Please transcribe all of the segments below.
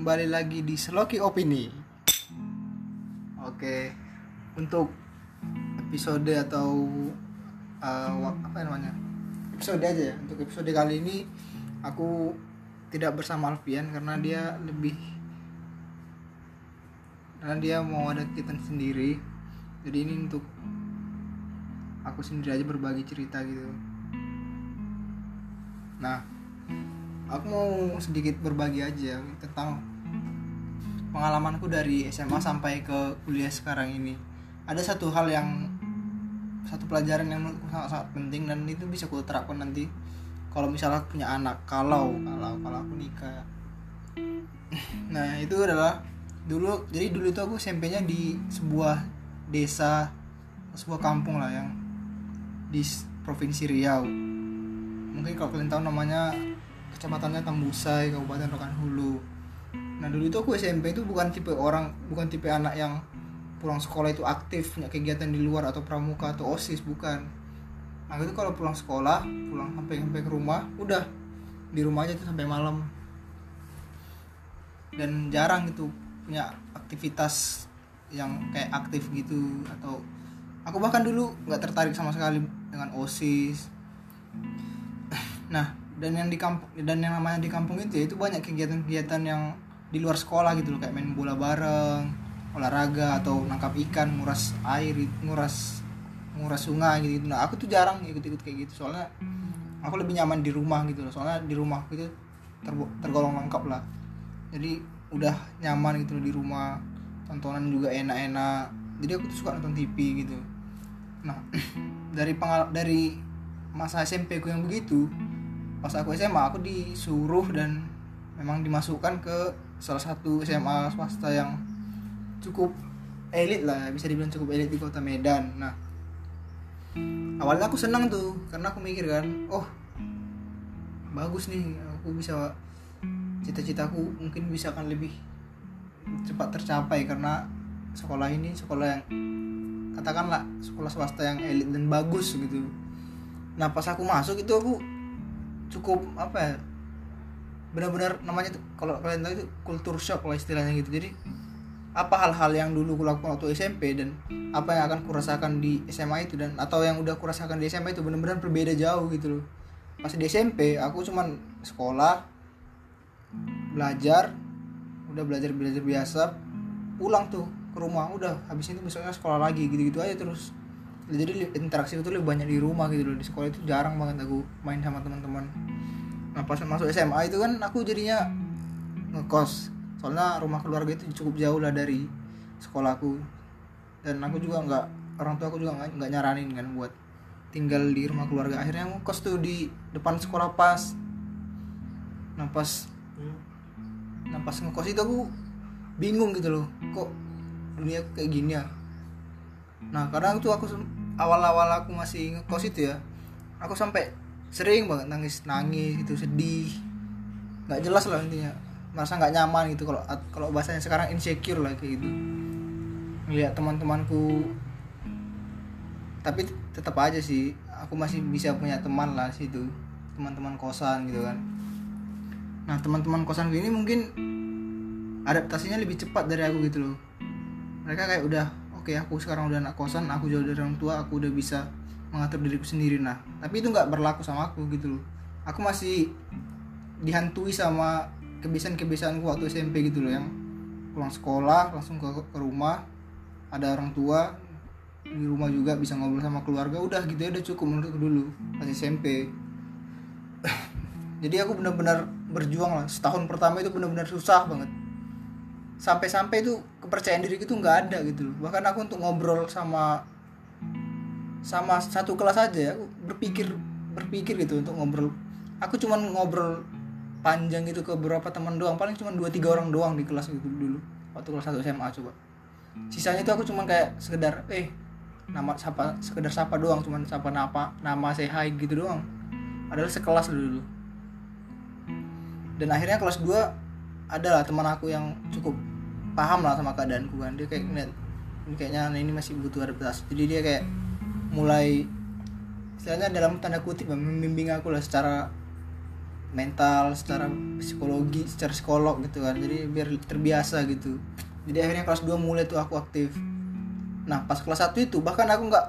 kembali lagi di Seloki Opini. Oke, untuk episode atau uh, apa namanya? Episode aja ya. Untuk episode kali ini aku tidak bersama Alfian karena dia lebih karena dia mau ada kegiatan sendiri. Jadi ini untuk aku sendiri aja berbagi cerita gitu. Nah, aku mau sedikit berbagi aja tentang pengalamanku dari SMA sampai ke kuliah sekarang ini. Ada satu hal yang satu pelajaran yang sangat sangat penting dan itu bisa aku terapkan nanti kalau misalnya aku punya anak kalau kalau kalau aku nikah. Nah itu adalah dulu jadi dulu itu aku SMP-nya di sebuah desa sebuah kampung lah yang di provinsi Riau. Mungkin kalau kalian tahu namanya kecamatannya Tambusai Kabupaten Rokan Hulu nah dulu itu aku SMP itu bukan tipe orang bukan tipe anak yang pulang sekolah itu aktif punya kegiatan di luar atau pramuka atau osis bukan. Nah itu kalau pulang sekolah pulang sampai sampai ke rumah udah di rumah aja tuh sampai malam. Dan jarang gitu punya aktivitas yang kayak aktif gitu atau aku bahkan dulu nggak tertarik sama sekali dengan osis. Nah dan yang di kampung dan yang namanya di kampung itu ya itu banyak kegiatan-kegiatan yang di luar sekolah gitu loh kayak main bola bareng olahraga atau nangkap ikan nguras air nguras nguras sungai gitu, nah aku tuh jarang ikut-ikut kayak gitu soalnya aku lebih nyaman di rumah gitu loh. Soalnya di rumah itu terbo- tergolong lengkap lah. Jadi udah nyaman gitu loh di rumah tontonan juga enak-enak. Jadi aku tuh suka nonton TV gitu. Nah dari pengal dari masa SMP ku yang begitu pas aku SMA aku disuruh dan memang dimasukkan ke salah satu SMA swasta yang cukup elit lah bisa dibilang cukup elit di kota Medan. Nah awalnya aku senang tuh karena aku mikir kan oh bagus nih aku bisa cita-citaku mungkin bisa akan lebih cepat tercapai karena sekolah ini sekolah yang katakanlah sekolah swasta yang elit dan bagus gitu. Nah pas aku masuk itu aku cukup apa ya benar-benar namanya tuh kalau kalian tahu itu kultur shock lah istilahnya gitu. Jadi apa hal-hal yang dulu kulakukan waktu SMP dan apa yang akan kurasakan di SMA itu dan atau yang udah kurasakan di SMA itu benar-benar berbeda jauh gitu loh. Pas di SMP aku cuman sekolah belajar udah belajar belajar biasa pulang tuh ke rumah udah habis itu besoknya sekolah lagi gitu-gitu aja terus. Jadi interaksi itu lebih banyak di rumah gitu loh di sekolah itu jarang banget aku main sama teman-teman nah pas masuk SMA itu kan aku jadinya ngekos. Soalnya rumah keluarga itu cukup jauh lah dari sekolahku. Dan aku juga nggak orang tua aku juga nggak nyaranin kan buat tinggal di rumah keluarga. Akhirnya aku kos tuh di depan sekolah pas. Nah pas nah pas ngekos itu aku bingung gitu loh kok dunia kayak gini ya? Nah kadang tuh aku awal-awal aku masih ngekos itu ya aku sampai sering banget nangis nangis gitu sedih. Nggak jelas lah intinya. Merasa nggak nyaman gitu kalau kalau bahasanya sekarang insecure lah kayak gitu. Ngeliat teman-temanku. Tapi tetap aja sih aku masih bisa punya teman lah situ. Teman-teman kosan gitu kan. Nah teman-teman kosan gue ini mungkin adaptasinya lebih cepat dari aku gitu loh. Mereka kayak udah oke aku sekarang udah anak kosan aku jauh dari orang tua aku udah bisa mengatur diriku sendiri. Nah tapi itu nggak berlaku sama aku gitu loh. Aku masih dihantui sama kebiasaan-kebiasaanku waktu SMP gitu loh yang pulang sekolah langsung ke, ke rumah ada orang tua di rumah juga bisa ngobrol sama keluarga udah gitu ya udah cukup menurutku dulu pas SMP jadi aku benar-benar berjuang lah. Setahun pertama itu benar-benar susah banget. Sampai-sampai itu kepercayaan diri itu nggak ada gitu loh. Bahkan aku untuk ngobrol sama sama satu kelas aja ya aku berpikir berpikir gitu untuk ngobrol. Aku cuman ngobrol panjang gitu ke beberapa teman doang paling cuma dua tiga orang doang di kelas gitu dulu waktu kelas 1 SMA coba. Sisanya itu aku cuman kayak sekedar eh nama sapa sekedar sapa doang cuman sapa nama nama say hi gitu doang. Adalah sekelas dulu. Dan akhirnya kelas 2 adalah teman aku yang cukup paham lah sama keadaanku kan. Dia kayak ngeliat kayaknya ini masih butuh adaptasi. Jadi dia kayak mulai istilahnya dalam tanda kutip ya, membimbing aku lah secara mental secara psikologi secara psikolog gitu kan. Jadi biar terbiasa gitu. Jadi akhirnya kelas 2 mulai tuh aku aktif. Nah pas kelas 1 itu bahkan aku nggak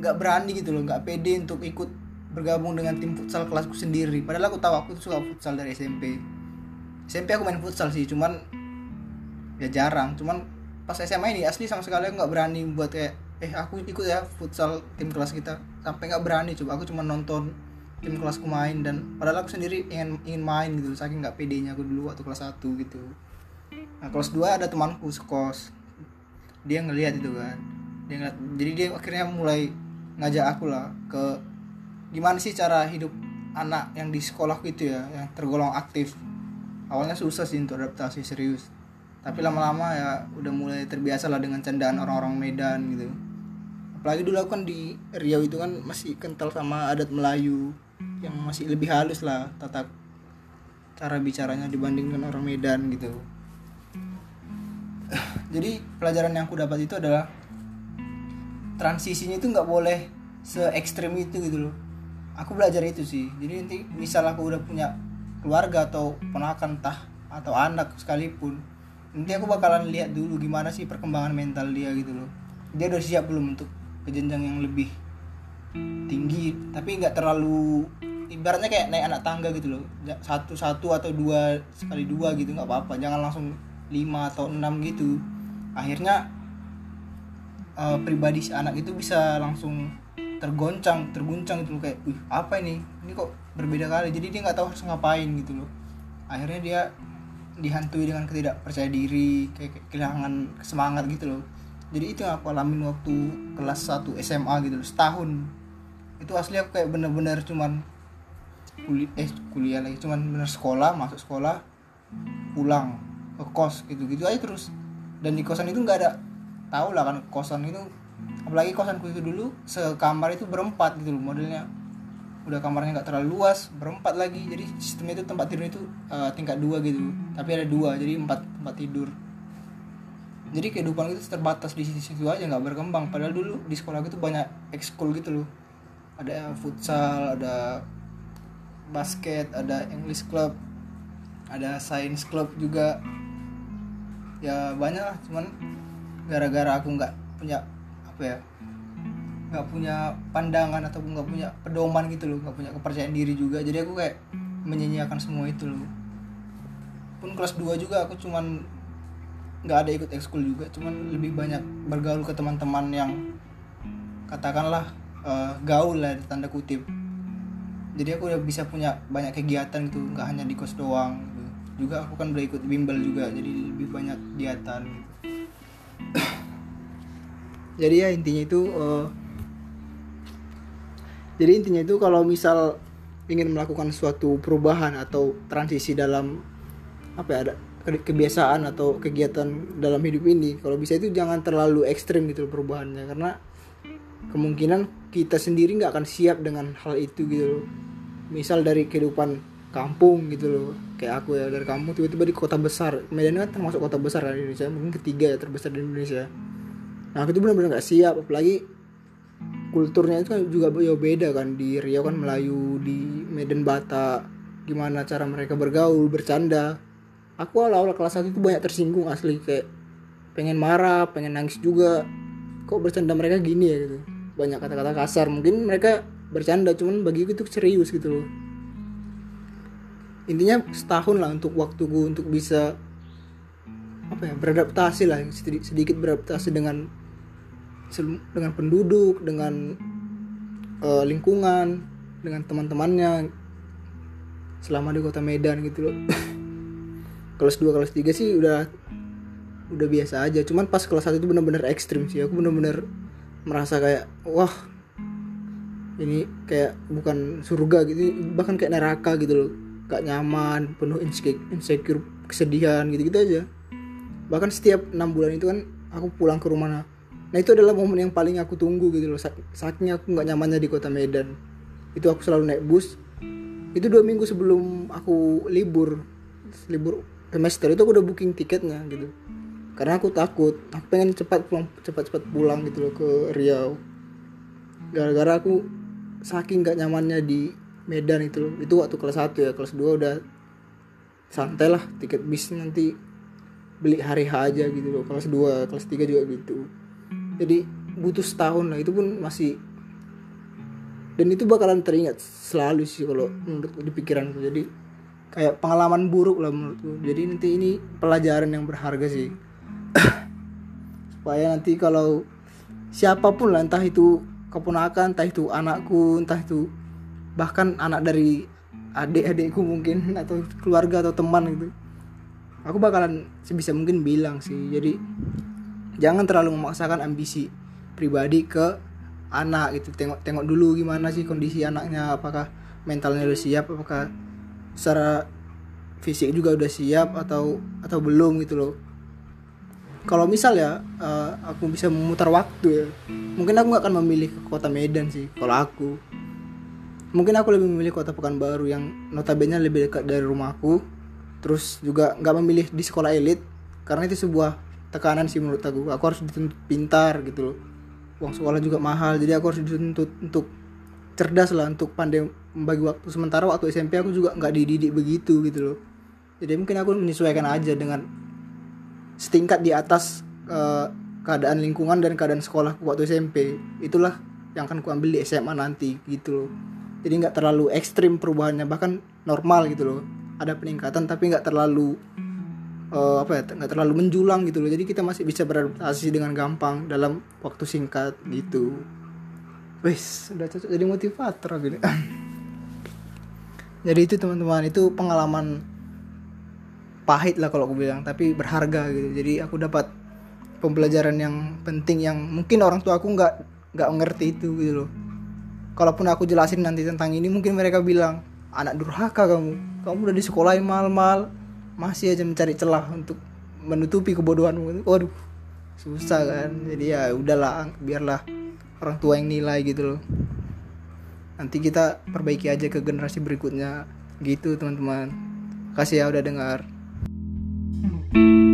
nggak berani gitu loh nggak pede untuk ikut bergabung dengan tim futsal kelasku sendiri. Padahal aku tahu aku tuh suka futsal dari SMP SMP aku main futsal sih cuman ya jarang. Cuman pas SMA ini asli sama sekali aku nggak berani buat kayak eh aku ikut ya futsal tim kelas kita. Sampai nggak berani coba. Aku cuma nonton tim kelasku main dan padahal aku sendiri ingin ingin main gitu saking nggak pedenya aku dulu waktu kelas 1 gitu. Nah kelas 2 ada temanku sekos. Dia ngelihat itu kan. Dia ngeliat, jadi dia akhirnya mulai ngajak aku lah ke gimana sih cara hidup anak yang di sekolah gitu ya yang tergolong aktif. Awalnya susah sih untuk adaptasi serius. Tapi lama-lama ya udah mulai terbiasa lah dengan candaan orang-orang Medan gitu apalagi dulu aku kan di Riau itu kan masih kental sama adat Melayu yang masih lebih halus lah tata cara bicaranya dibandingkan orang Medan gitu. Jadi pelajaran yang aku dapat itu adalah transisinya itu nggak boleh se ekstrim itu gitu loh. Aku belajar itu sih. Jadi nanti misal aku udah punya keluarga atau ponakan tah atau anak sekalipun nanti aku bakalan lihat dulu gimana sih perkembangan mental dia gitu loh. Dia udah siap belum untuk ke jenjang yang lebih tinggi tapi nggak terlalu ibaratnya kayak naik anak tangga gitu loh. Satu satu atau dua sekali dua gitu nggak apa-apa. Jangan langsung lima atau enam gitu. Akhirnya uh, pribadi si anak itu bisa langsung tergoncang terguncang gitu loh. Kayak wih apa ini? Ini kok berbeda kali. Jadi dia nggak tahu harus ngapain gitu loh. Akhirnya dia dihantui dengan ketidakpercaya diri kayak kehilangan semangat gitu loh jadi itu yang aku alamin waktu kelas 1 SMA gitu loh setahun. Itu asli aku kayak bener-bener cuman kuliah eh kuliah lagi cuman bener sekolah masuk sekolah pulang ke kos gitu gitu aja terus. Dan di kosan itu nggak ada tahu lah kan kosan itu apalagi kosanku itu dulu sekamar itu berempat gitu loh modelnya. Udah kamarnya nggak terlalu luas berempat lagi. Jadi sistemnya itu tempat tidur itu uh, tingkat dua gitu tapi ada dua jadi empat tempat tidur jadi kehidupan itu terbatas di situ-situ aja nggak berkembang. Padahal dulu di sekolah itu banyak ekskul gitu loh. Ada futsal ada basket ada English club ada science club juga. Ya banyak lah. Cuman gara-gara aku nggak punya apa ya nggak punya pandangan atau nggak punya pedoman gitu loh nggak punya kepercayaan diri juga. Jadi aku kayak menyanyiakan semua itu loh. Pun kelas 2 juga aku cuman nggak ada ikut ekskul juga cuman lebih banyak bergaul ke teman-teman yang katakanlah uh, gaul lah tanda kutip jadi aku udah bisa punya banyak kegiatan gitu nggak hanya di kos doang gitu. juga aku kan udah ikut bimbel juga jadi lebih banyak kegiatan gitu. jadi ya intinya itu uh, jadi intinya itu kalau misal ingin melakukan suatu perubahan atau transisi dalam apa ya ada kebiasaan atau kegiatan dalam hidup ini kalau bisa itu jangan terlalu ekstrim gitu perubahannya karena kemungkinan kita sendiri nggak akan siap dengan hal itu gitu loh. Misal dari kehidupan kampung gitu loh kayak aku ya dari kampung tiba-tiba di kota besar. Medan kan termasuk kota besar kan di Indonesia mungkin ketiga ya terbesar di Indonesia. Nah tuh benar-benar nggak siap apalagi kulturnya itu kan juga ya beda kan. Di Riau kan Melayu di Medan Bata gimana cara mereka bergaul bercanda aku awal-awal kelas 1 itu banyak tersinggung asli kayak pengen marah pengen nangis juga. Kok bercanda mereka gini ya gitu. Banyak kata-kata kasar. Mungkin mereka bercanda cuman bagi itu serius gitu loh. Intinya setahun lah untuk waktuku untuk bisa apa ya beradaptasi lah sedikit beradaptasi dengan dengan penduduk dengan uh, lingkungan dengan teman-temannya selama di kota Medan gitu loh kelas 2 kelas 3 sih udah udah biasa aja. Cuman pas kelas 1 itu bener-bener ekstrim sih. Aku bener-bener merasa kayak wah ini kayak bukan surga gitu bahkan kayak neraka gitu loh. Gak nyaman penuh insecure kesedihan gitu gitu aja. Bahkan setiap enam bulan itu kan aku pulang ke rumah. Nah itu adalah momen yang paling aku tunggu gitu loh. Saatnya aku nggak nyamannya di kota Medan. Itu aku selalu naik bus. Itu dua minggu sebelum aku libur. Libur semester itu aku udah booking tiketnya gitu. Karena aku takut aku pengen cepat pulang cepat-cepat pulang gitu loh ke Riau. Gara-gara aku saking gak nyamannya di Medan itu loh. itu waktu kelas 1 ya kelas 2 udah santai lah tiket bis nanti beli hari H aja gitu loh. Kelas 2 kelas 3 juga gitu. Jadi butuh setahun lah itu pun masih dan itu bakalan teringat selalu sih kalau menurut di pikiranku. Jadi kayak pengalaman buruk lah menurutku jadi nanti ini pelajaran yang berharga sih. Supaya nanti kalau siapa pun lah entah itu keponakan entah itu anakku entah itu bahkan anak dari adik-adikku mungkin atau keluarga atau teman gitu aku bakalan sebisa mungkin bilang sih. Jadi jangan terlalu memaksakan ambisi pribadi ke anak gitu. Tengok tengok dulu gimana sih kondisi anaknya apakah mentalnya udah siap apakah secara fisik juga udah siap atau atau belum gitu loh. Kalau misal ya uh, aku bisa memutar waktu ya. Mungkin aku gak akan memilih ke kota Medan sih kalau aku. Mungkin aku lebih memilih kota Pekanbaru yang notabene lebih dekat dari rumahku terus juga nggak memilih di sekolah elit karena itu sebuah tekanan sih menurut aku. Aku harus dituntut pintar gitu loh. Uang sekolah juga mahal jadi aku harus dituntut untuk cerdas lah untuk pandai membagi waktu. Sementara waktu SMP aku juga nggak dididik begitu gitu loh. Jadi mungkin aku menyesuaikan aja dengan setingkat di atas uh, keadaan lingkungan dan keadaan sekolah waktu SMP itulah yang akan ku ambil di SMA nanti gitu loh. Jadi nggak terlalu ekstrim perubahannya bahkan normal gitu loh. Ada peningkatan tapi nggak terlalu uh, apa ya nggak terlalu menjulang gitu loh. Jadi kita masih bisa beradaptasi dengan gampang dalam waktu singkat gitu. Wes udah cocok jadi motivator gitu jadi itu teman-teman itu pengalaman pahit lah kalau aku bilang tapi berharga gitu. Jadi aku dapat pembelajaran yang penting yang mungkin orang tua aku nggak nggak ngerti itu gitu loh. Kalaupun aku jelasin nanti tentang ini mungkin mereka bilang anak durhaka kamu. Kamu udah di sekolah mal-mal. Masih aja mencari celah untuk menutupi kebodohanmu. Waduh susah kan. Jadi ya udahlah biarlah orang tua yang nilai gitu loh nanti kita perbaiki aja ke generasi berikutnya. Gitu teman-teman. Kasih ya udah dengar. thank